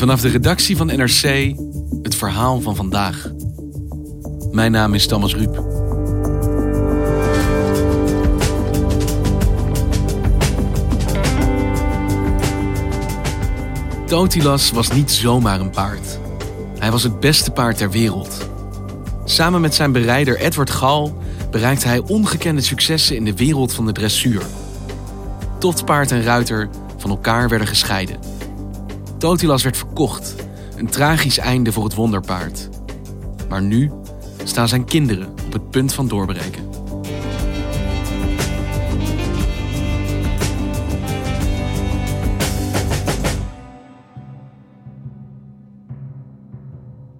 Vanaf de redactie van NRC het verhaal van vandaag. Mijn naam is Thomas Ruip. Totilas was niet zomaar een paard. Hij was het beste paard ter wereld. Samen met zijn berijder Edward Gal bereikte hij ongekende successen in de wereld van de dressuur. Tot paard en ruiter van elkaar werden gescheiden. Totilas werd verkocht, een tragisch einde voor het wonderpaard. Maar nu staan zijn kinderen op het punt van doorbreken.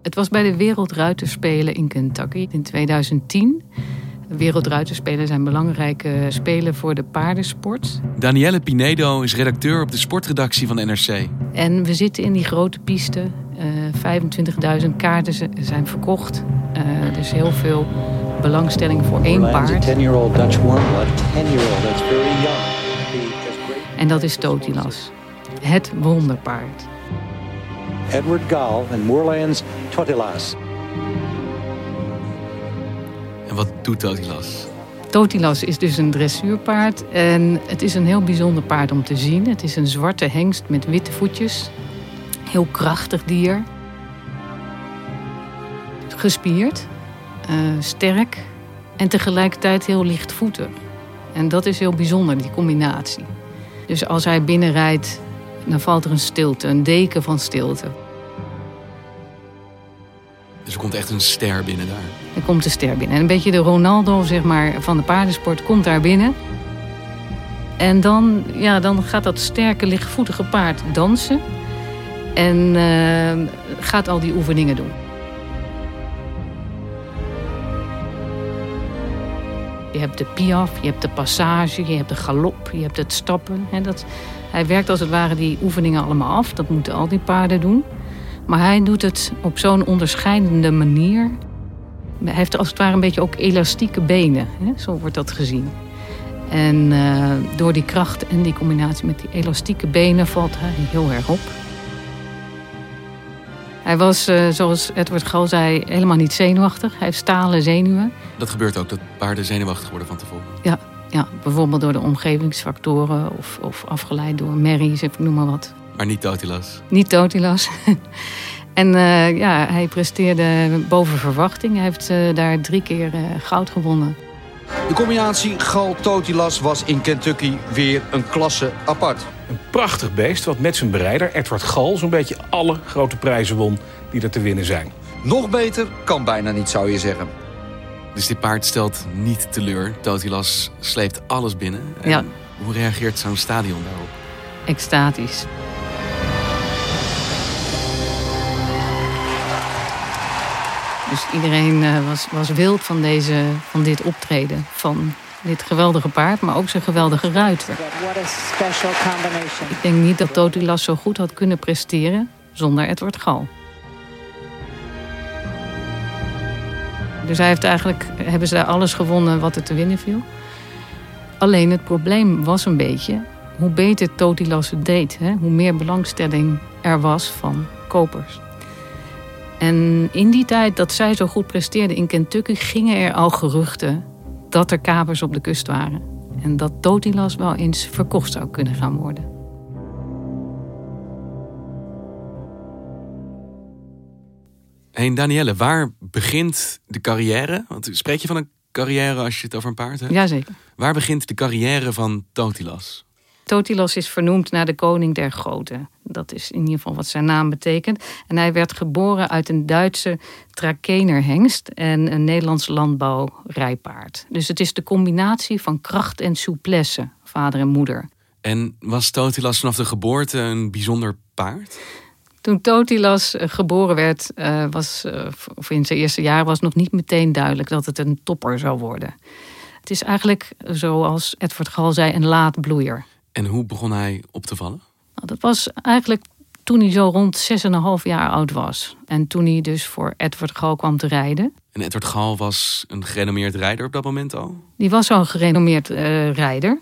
Het was bij de Wereldruiterspelen in Kentucky in 2010. Wereldruiterspelen zijn belangrijke spelen voor de paardensport. Danielle Pinedo is redacteur op de sportredactie van NRC. En we zitten in die grote piste. Uh, 25.000 kaarten zijn verkocht. Uh, dus heel veel belangstelling voor één paard. En dat is Totilas. Het wonderpaard. Edward Gall en Moorlands Totilas. En wat doet Totilas? Totilas is dus een dressuurpaard en het is een heel bijzonder paard om te zien. Het is een zwarte hengst met witte voetjes. Heel krachtig dier. Gespierd, uh, sterk en tegelijkertijd heel lichtvoetig. En dat is heel bijzonder, die combinatie. Dus als hij binnenrijdt, dan valt er een stilte, een deken van stilte. Dus er komt echt een ster binnen daar. Er komt een ster binnen. En een beetje de Ronaldo zeg maar, van de paardensport komt daar binnen. En dan, ja, dan gaat dat sterke, lichtvoetige paard dansen. En uh, gaat al die oefeningen doen. Je hebt de piaf, je hebt de passage, je hebt de galop, je hebt het stappen. He, dat, hij werkt als het ware die oefeningen allemaal af. Dat moeten al die paarden doen. Maar hij doet het op zo'n onderscheidende manier. Hij heeft als het ware een beetje ook elastieke benen. Hè? Zo wordt dat gezien. En uh, door die kracht en die combinatie met die elastieke benen valt hij heel erg op. Hij was, uh, zoals Edward Gal zei, helemaal niet zenuwachtig. Hij heeft stalen zenuwen. Dat gebeurt ook, dat paarden zenuwachtig worden van tevoren. Ja, ja bijvoorbeeld door de omgevingsfactoren of, of afgeleid door merries, ik noem maar wat. Maar niet Totilas. Niet Totilas. en uh, ja, hij presteerde boven verwachting. Hij heeft uh, daar drie keer uh, goud gewonnen. De combinatie Gal-Totilas was in Kentucky weer een klasse apart. Een prachtig beest wat met zijn bereider Edward Gal... zo'n beetje alle grote prijzen won die er te winnen zijn. Nog beter kan bijna niet, zou je zeggen. Dus dit paard stelt niet teleur. Totilas sleept alles binnen. En ja. Hoe reageert zo'n stadion daarop? Extatisch. Dus iedereen uh, was, was wild van, deze, van dit optreden. Van dit geweldige paard, maar ook zijn geweldige ruiter. Ik denk niet dat Totilas zo goed had kunnen presteren zonder Edward Gal. Dus hij heeft eigenlijk, hebben ze daar alles gewonnen wat er te winnen viel. Alleen het probleem was een beetje hoe beter Totilas het deed. Hè? Hoe meer belangstelling er was van kopers. En in die tijd dat zij zo goed presteerde in Kentucky, gingen er al geruchten dat er kapers op de kust waren. En dat Totilas wel eens verkocht zou kunnen gaan worden. Hey Danielle, waar begint de carrière? Want spreek je van een carrière als je het over een paard hebt? Jazeker. Waar begint de carrière van Totilas? Totilas is vernoemd naar de koning der goten. Dat is in ieder geval wat zijn naam betekent. En hij werd geboren uit een Duitse trakenerhengst en een Nederlands landbouwrijpaard. Dus het is de combinatie van kracht en souplesse, vader en moeder. En was Totilas vanaf de geboorte een bijzonder paard? Toen Totilas geboren werd, was, of in zijn eerste jaar, was nog niet meteen duidelijk dat het een topper zou worden. Het is eigenlijk, zoals Edward Gal zei, een laadbloeier. En hoe begon hij op te vallen? Nou, dat was eigenlijk toen hij zo rond 6,5 jaar oud was. En toen hij dus voor Edward Gal kwam te rijden. En Edward Gal was een gerenommeerd rijder op dat moment al? Die was al een gerenommeerd uh, rijder.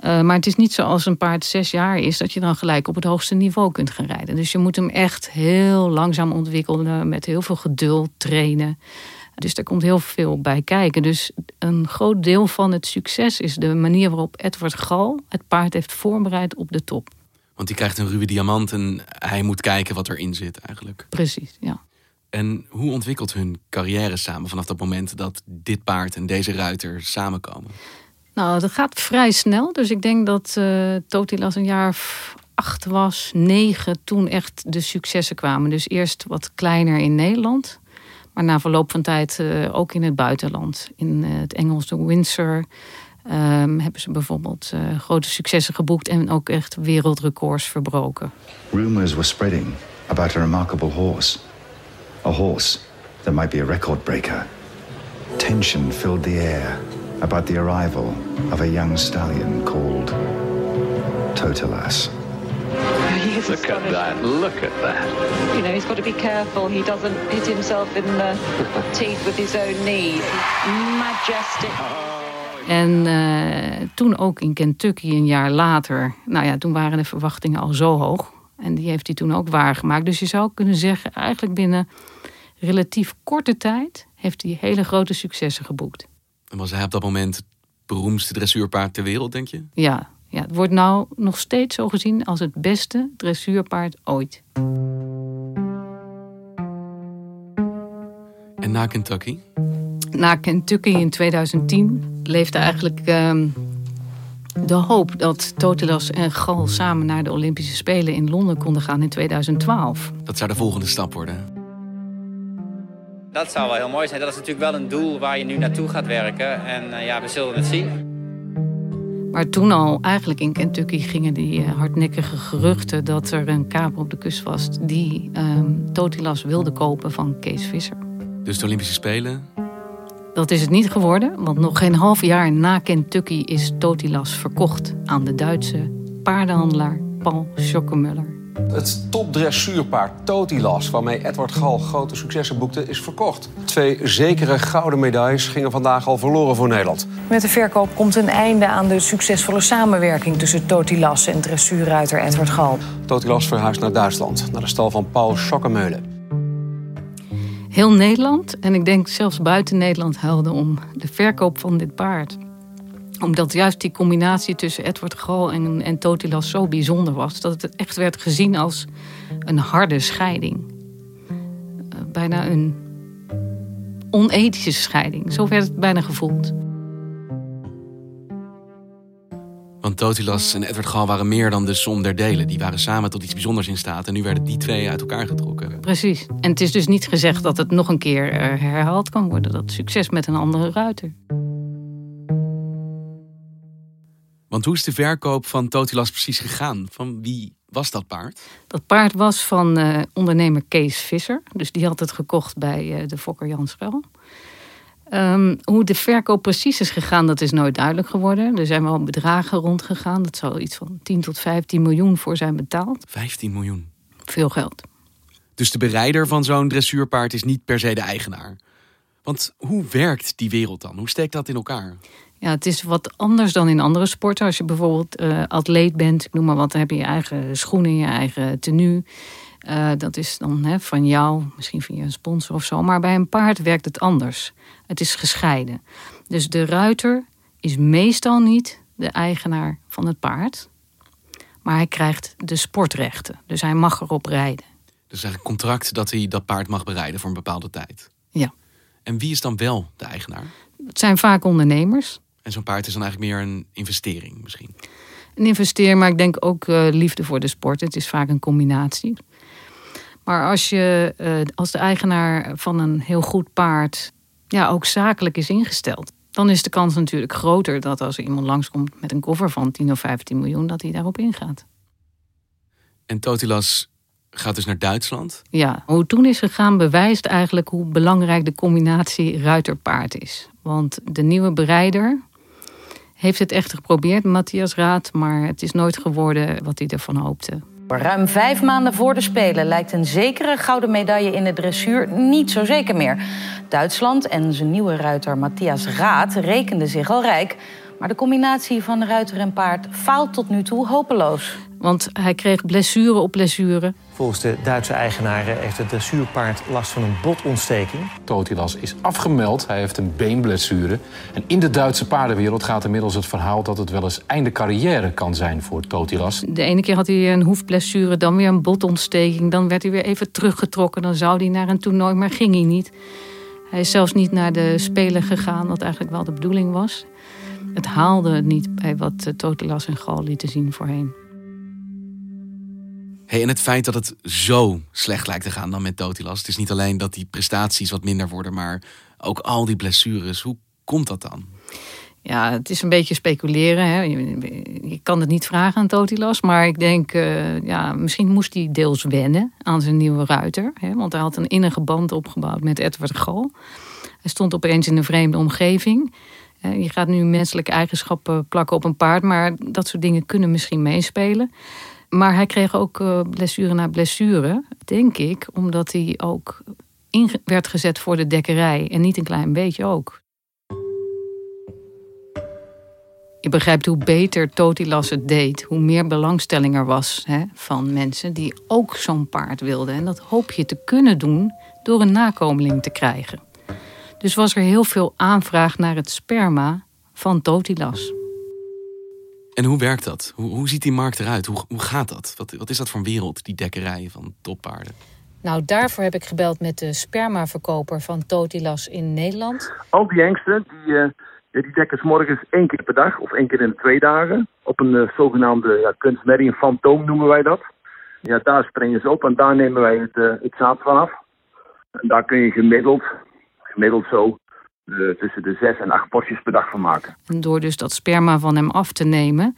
Uh, maar het is niet zoals een paard zes jaar is, dat je dan gelijk op het hoogste niveau kunt gaan rijden. Dus je moet hem echt heel langzaam ontwikkelen, met heel veel geduld trainen. Dus er komt heel veel bij kijken. Dus een groot deel van het succes is de manier waarop Edward Gal het paard heeft voorbereid op de top. Want die krijgt een ruwe diamant en hij moet kijken wat erin zit eigenlijk. Precies, ja. En hoe ontwikkelt hun carrière samen vanaf dat moment dat dit paard en deze ruiter samenkomen? Nou, dat gaat vrij snel. Dus ik denk dat uh, Totilas een jaar acht was, negen, toen echt de successen kwamen. Dus eerst wat kleiner in Nederland. Maar na verloop van tijd uh, ook in het buitenland. In uh, het Engelse Windsor um, hebben ze bijvoorbeeld uh, grote successen geboekt en ook echt wereldrecords verbroken. Rumors were spreading about a remarkable horse. A horse that might be a record breaker. Tension filled the air about the arrival of a young stallion called Totalas. Look at that, look at that. You know, he's got to be careful he doesn't hit himself in the teeth with his own knees. Majestic. En uh, toen ook in Kentucky een jaar later. Nou ja, toen waren de verwachtingen al zo hoog. En die heeft hij toen ook waargemaakt. Dus je zou kunnen zeggen, eigenlijk binnen relatief korte tijd heeft hij hele grote successen geboekt. En was hij op dat moment het beroemdste dressuurpaard ter wereld, denk je? Ja, ja, het wordt nou nog steeds zo gezien als het beste dressuurpaard ooit. En na Kentucky? Na Kentucky in 2010 leefde eigenlijk uh, de hoop dat Totilas en Gal samen naar de Olympische Spelen in Londen konden gaan in 2012. Dat zou de volgende stap worden. Dat zou wel heel mooi zijn. Dat is natuurlijk wel een doel waar je nu naartoe gaat werken. En uh, ja, we zullen het zien. Maar toen al, eigenlijk in Kentucky, gingen die uh, hardnekkige geruchten dat er een kaper op de kust was die um, Totilas wilde kopen van Kees Visser. Dus de Olympische Spelen? Dat is het niet geworden, want nog geen half jaar na Kentucky is Totilas verkocht aan de Duitse paardenhandelaar Paul Schokkemuller. Het topdressuurpaard Totilas, waarmee Edward Gal grote successen boekte, is verkocht. Twee zekere gouden medailles gingen vandaag al verloren voor Nederland. Met de verkoop komt een einde aan de succesvolle samenwerking tussen Totilas en dressuurruiter Edward Gal. Totilas verhuist naar Duitsland, naar de stal van Paul Schokkemeulen. Heel Nederland, en ik denk zelfs buiten Nederland, huilde om de verkoop van dit paard omdat juist die combinatie tussen Edward Gal en, en Totilas zo bijzonder was. Dat het echt werd gezien als een harde scheiding. Uh, bijna een onethische scheiding. Zo werd het bijna gevoeld. Want Totilas en Edward Gal waren meer dan de som der delen. Die waren samen tot iets bijzonders in staat. En nu werden die twee uit elkaar getrokken. Precies. En het is dus niet gezegd dat het nog een keer eh, herhaald kan worden. Dat succes met een andere ruiter. Want hoe is de verkoop van Totilas precies gegaan? Van wie was dat paard? Dat paard was van uh, ondernemer Kees Visser. Dus die had het gekocht bij uh, de fokker Jan Schel. Um, hoe de verkoop precies is gegaan, dat is nooit duidelijk geworden. Er zijn wel bedragen rondgegaan. Dat zou iets van 10 tot 15 miljoen voor zijn betaald. 15 miljoen? Veel geld. Dus de bereider van zo'n dressuurpaard is niet per se de eigenaar. Want hoe werkt die wereld dan? Hoe steekt dat in elkaar? Ja, het is wat anders dan in andere sporten. Als je bijvoorbeeld uh, atleet bent, ik noem maar wat, dan heb je je eigen schoenen, je eigen tenue. Uh, dat is dan hè, van jou, misschien via een sponsor of zo. Maar bij een paard werkt het anders. Het is gescheiden. Dus de ruiter is meestal niet de eigenaar van het paard. Maar hij krijgt de sportrechten. Dus hij mag erop rijden. Dus een contract dat hij dat paard mag bereiden voor een bepaalde tijd. Ja. En wie is dan wel de eigenaar? Het zijn vaak ondernemers. En zo'n paard is dan eigenlijk meer een investering misschien? Een investering, maar ik denk ook uh, liefde voor de sport. Het is vaak een combinatie. Maar als je uh, als de eigenaar van een heel goed paard ja, ook zakelijk is ingesteld, dan is de kans natuurlijk groter dat als er iemand langskomt met een koffer van 10 of 15 miljoen, dat hij daarop ingaat. En Totilas gaat dus naar Duitsland? Ja, hoe het toen is gegaan bewijst eigenlijk hoe belangrijk de combinatie ruiter-paard is. Want de nieuwe bereider heeft het echt geprobeerd, Matthias Raad, maar het is nooit geworden wat hij ervan hoopte. Ruim vijf maanden voor de Spelen lijkt een zekere gouden medaille in de dressuur niet zo zeker meer. Duitsland en zijn nieuwe ruiter Matthias Raad rekenden zich al rijk. Maar de combinatie van ruiter en paard faalt tot nu toe hopeloos. Want hij kreeg blessure op blessure. Volgens de Duitse eigenaren heeft het dressuurpaard last van een botontsteking. Totilas is afgemeld, hij heeft een beenblessure. En in de Duitse paardenwereld gaat inmiddels het verhaal... dat het wel eens einde carrière kan zijn voor Totilas. De ene keer had hij een hoefblessure, dan weer een botontsteking. Dan werd hij weer even teruggetrokken. Dan zou hij naar een toernooi, maar ging hij niet. Hij is zelfs niet naar de Spelen gegaan, wat eigenlijk wel de bedoeling was. Het haalde niet bij wat Totilas en Gal lieten zien voorheen. Hey, en het feit dat het zo slecht lijkt te gaan dan met Totilas. Het is niet alleen dat die prestaties wat minder worden, maar ook al die blessures. Hoe komt dat dan? Ja, het is een beetje speculeren. Hè. Je, kan het niet vragen aan Totilas. Maar ik denk, uh, ja, misschien moest hij deels wennen aan zijn nieuwe ruiter. Hè, want hij had een innige band opgebouwd met Edward Gal. Hij stond opeens in een vreemde omgeving. Je gaat nu menselijke eigenschappen plakken op een paard. Maar dat soort dingen kunnen misschien meespelen. Maar hij kreeg ook uh, blessure na blessure, denk ik, omdat hij ook in werd gezet voor de dekkerij. En niet een klein beetje ook. Je begrijpt hoe beter Totilas het deed, hoe meer belangstelling er was hè, van mensen die ook zo'n paard wilden. En dat hoop je te kunnen doen door een nakomeling te krijgen. Dus was er heel veel aanvraag naar het sperma van Totilas. En hoe werkt dat? Hoe, hoe ziet die markt eruit? Hoe, hoe gaat dat? Wat, wat is dat voor een wereld, die dekkerij van toppaarden? Nou, daarvoor heb ik gebeld met de spermaverkoper van Totilas in Nederland. Al die hengsten, die, uh, die dekken morgens één keer per dag of één keer in de twee dagen. Op een uh, zogenaamde ja, kunstmerrie, een fantoom noemen wij dat. Ja, daar springen ze op en daar nemen wij het, uh, het zaad vanaf. En daar kun je gemiddeld, gemiddeld zo uh, tussen de zes en acht porties per dag van maken. En door dus dat sperma van hem af te nemen,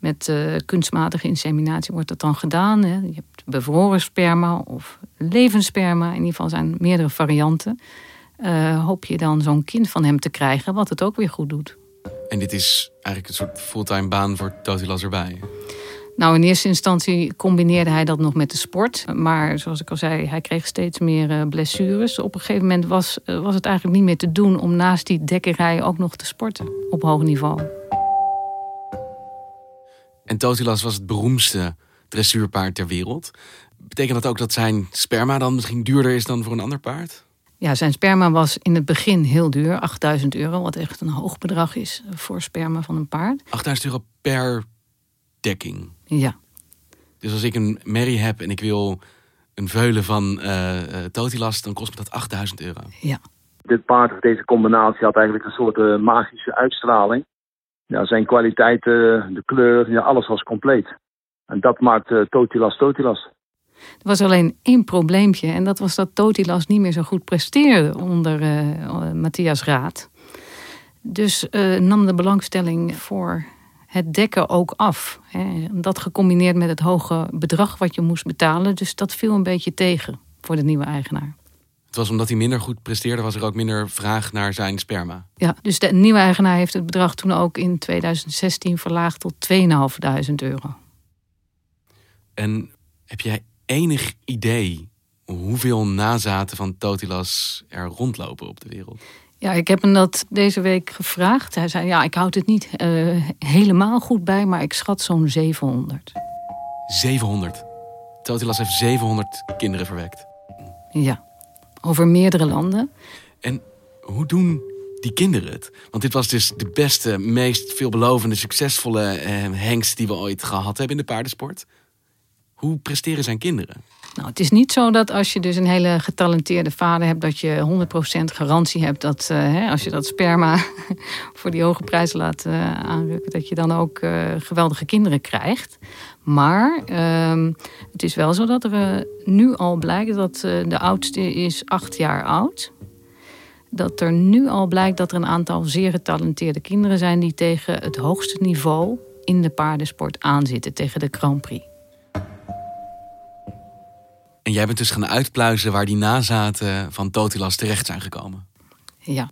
met uh, kunstmatige inseminatie wordt dat dan gedaan. Hè. Je hebt bevroren sperma of levenssperma, in ieder geval zijn meerdere varianten. Uh, hoop je dan zo'n kind van hem te krijgen, wat het ook weer goed doet. En dit is eigenlijk een soort fulltime baan voor Totilas erbij? Nou, in eerste instantie combineerde hij dat nog met de sport. Maar zoals ik al zei, hij kreeg steeds meer uh, blessures. Op een gegeven moment was, uh, was het eigenlijk niet meer te doen om naast die dekkerij ook nog te sporten op hoog niveau. En Totilas was het beroemdste dressuurpaard ter wereld. Betekent dat ook dat zijn sperma dan misschien duurder is dan voor een ander paard? Ja, zijn sperma was in het begin heel duur, 8000 euro, wat echt een hoog bedrag is voor sperma van een paard. 8000 euro per dekking. Ja. Dus als ik een merrie heb en ik wil een veulen van uh, uh, Totilas, dan kost me dat 8000 euro. Ja. Dit paard of deze combinatie had eigenlijk een soort uh, magische uitstraling. Ja, zijn kwaliteiten, de kleur, ja, alles was compleet. En dat maakt Totilas Totilas. Er was alleen één probleempje en dat was dat Totilas niet meer zo goed presteerde onder Matthias Raad. Dus nam de belangstelling voor het dekken ook af. Hè. Dat gecombineerd met het hoge bedrag wat je moest betalen. Dus dat viel een beetje tegen voor de nieuwe eigenaar. Het was omdat hij minder goed presteerde, was er ook minder vraag naar zijn sperma. Ja, dus de nieuwe eigenaar heeft het bedrag toen ook in 2016 verlaagd tot 2.500 euro. En heb jij enig idee hoeveel nazaten van Totilas er rondlopen op de wereld? Ja, ik heb hem dat deze week gevraagd. Hij zei, ja, ik houd het niet uh, helemaal goed bij, maar ik schat zo'n 700. 700? Totilas heeft 700 kinderen verwekt. Ja, over meerdere landen. En hoe doen die kinderen het? Want dit was dus de beste, meest veelbelovende, succesvolle eh, hengst die we ooit gehad hebben in de paardensport. Hoe presteren zijn kinderen? Nou, het is niet zo dat als je dus een hele getalenteerde vader hebt, dat je 100% garantie hebt dat uh, hè, als je dat sperma voor die hoge prijs laat uh, aanrukken, dat je dan ook uh, geweldige kinderen krijgt. Maar ehm, het is wel zo dat er nu al blijkt dat de oudste is acht jaar oud. Dat er nu al blijkt dat er een aantal zeer getalenteerde kinderen zijn die tegen het hoogste niveau in de paardensport aanzitten, tegen de Grand Prix. En jij bent dus gaan uitpluizen waar die nazaten van Totilas terecht zijn gekomen. Ja.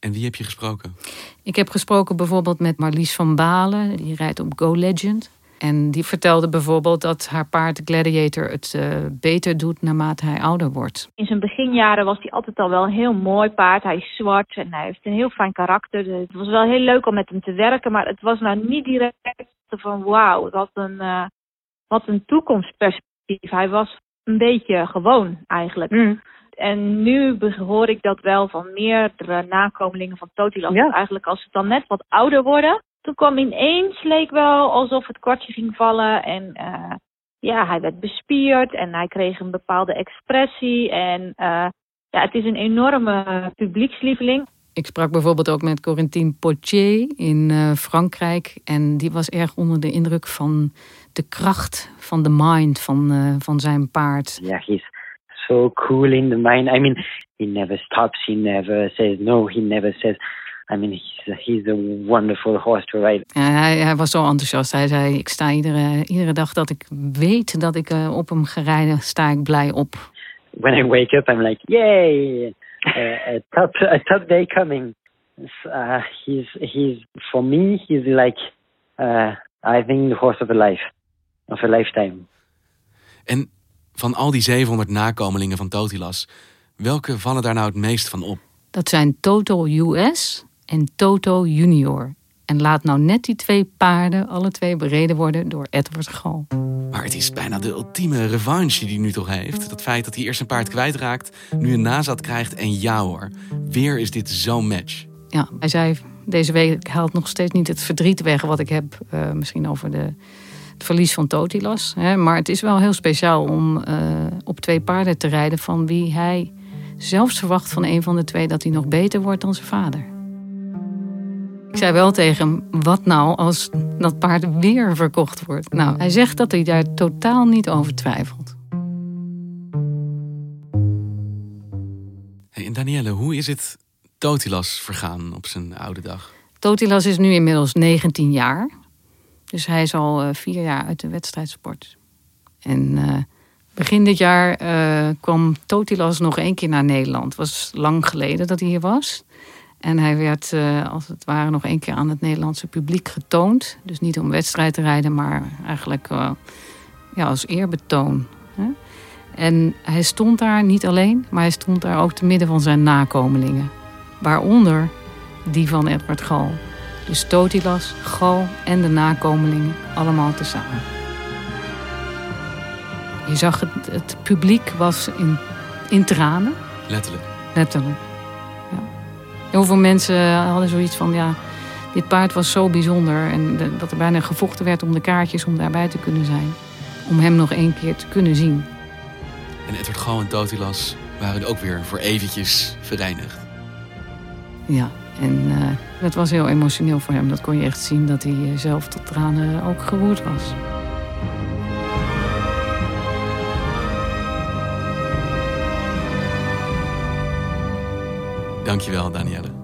En wie heb je gesproken? Ik heb gesproken bijvoorbeeld met Marlies van Balen. Die rijdt op Go Legend. En die vertelde bijvoorbeeld dat haar paard Gladiator het uh, beter doet naarmate hij ouder wordt. In zijn beginjaren was hij altijd al wel een heel mooi paard. Hij is zwart en hij heeft een heel fijn karakter. Dus het was wel heel leuk om met hem te werken, maar het was nou niet direct van wauw, wat een, uh, wat een toekomstperspectief. Hij was een beetje gewoon eigenlijk. Mm. En nu hoor ik dat wel van meerdere nakomelingen van Totilas. Ja. Eigenlijk als ze dan net wat ouder worden. Toen kwam ineens, leek wel alsof het kwartje ging vallen. En uh, ja, hij werd bespierd en hij kreeg een bepaalde expressie. En uh, ja, het is een enorme publiekslieveling. Ik sprak bijvoorbeeld ook met Corentine Potier in uh, Frankrijk. En die was erg onder de indruk van de kracht van de mind van, uh, van zijn paard. Ja, yeah, he's so cool in the mind. I mean, he never stops, he never says no, he never says... I mean, he's, he's a wonderful horse to ride. Ja, hij, hij, was zo enthousiast. Hij zei, ik sta iedere, iedere dag dat ik weet dat ik uh, op hem ga rijden, sta ik blij op. When I wake up, I'm like, yay! uh, a top a top day coming. Uh, he's he's for me he's like uh, I think the horse of a life of a lifetime. En van al die 700 nakomelingen van Totilas, welke vallen daar nou het meest van op? Dat zijn Toto US en Toto Junior. En laat nou net die twee paarden alle twee bereden worden door Edward Gal. Maar het is bijna de ultieme revanche die hij nu toch heeft. Dat feit dat hij eerst een paard kwijtraakt, nu een nazat krijgt en ja hoor. Weer is dit zo'n match. Ja, hij zei deze week haalt nog steeds niet het verdriet weg wat ik heb. Uh, misschien over de, het verlies van Totilas. Hè. Maar het is wel heel speciaal om uh, op twee paarden te rijden van wie hij zelfs verwacht van een van de twee dat hij nog beter wordt dan zijn vader. Ik zei wel tegen hem, wat nou als dat paard weer verkocht wordt? Nou, hij zegt dat hij daar totaal niet over twijfelt. Hey, en Danielle, hoe is het Totilas vergaan op zijn oude dag? Totilas is nu inmiddels 19 jaar. Dus hij is al uh, vier jaar uit de wedstrijdsport. En uh, begin dit jaar uh, kwam Totilas nog één keer naar Nederland. Het was lang geleden dat hij hier was. En hij werd als het ware nog één keer aan het Nederlandse publiek getoond. Dus niet om wedstrijd te rijden, maar eigenlijk ja, als eerbetoon. Hè? En hij stond daar niet alleen, maar hij stond daar ook te midden van zijn nakomelingen. Waaronder die van Edward Gal. Dus Totilas, Gal en de nakomelingen allemaal tezamen. Je zag het, het publiek was in, in tranen. Letterlijk. Letterlijk. Heel veel mensen hadden zoiets van, ja, dit paard was zo bijzonder. En de, dat er bijna gevochten werd om de kaartjes om daarbij te kunnen zijn. Om hem nog één keer te kunnen zien. En Edward Gal en Totilas waren ook weer voor eventjes verenigd. Ja, en uh, dat was heel emotioneel voor hem. Dat kon je echt zien dat hij zelf tot tranen ook geroerd was. Dankjewel, Danielle.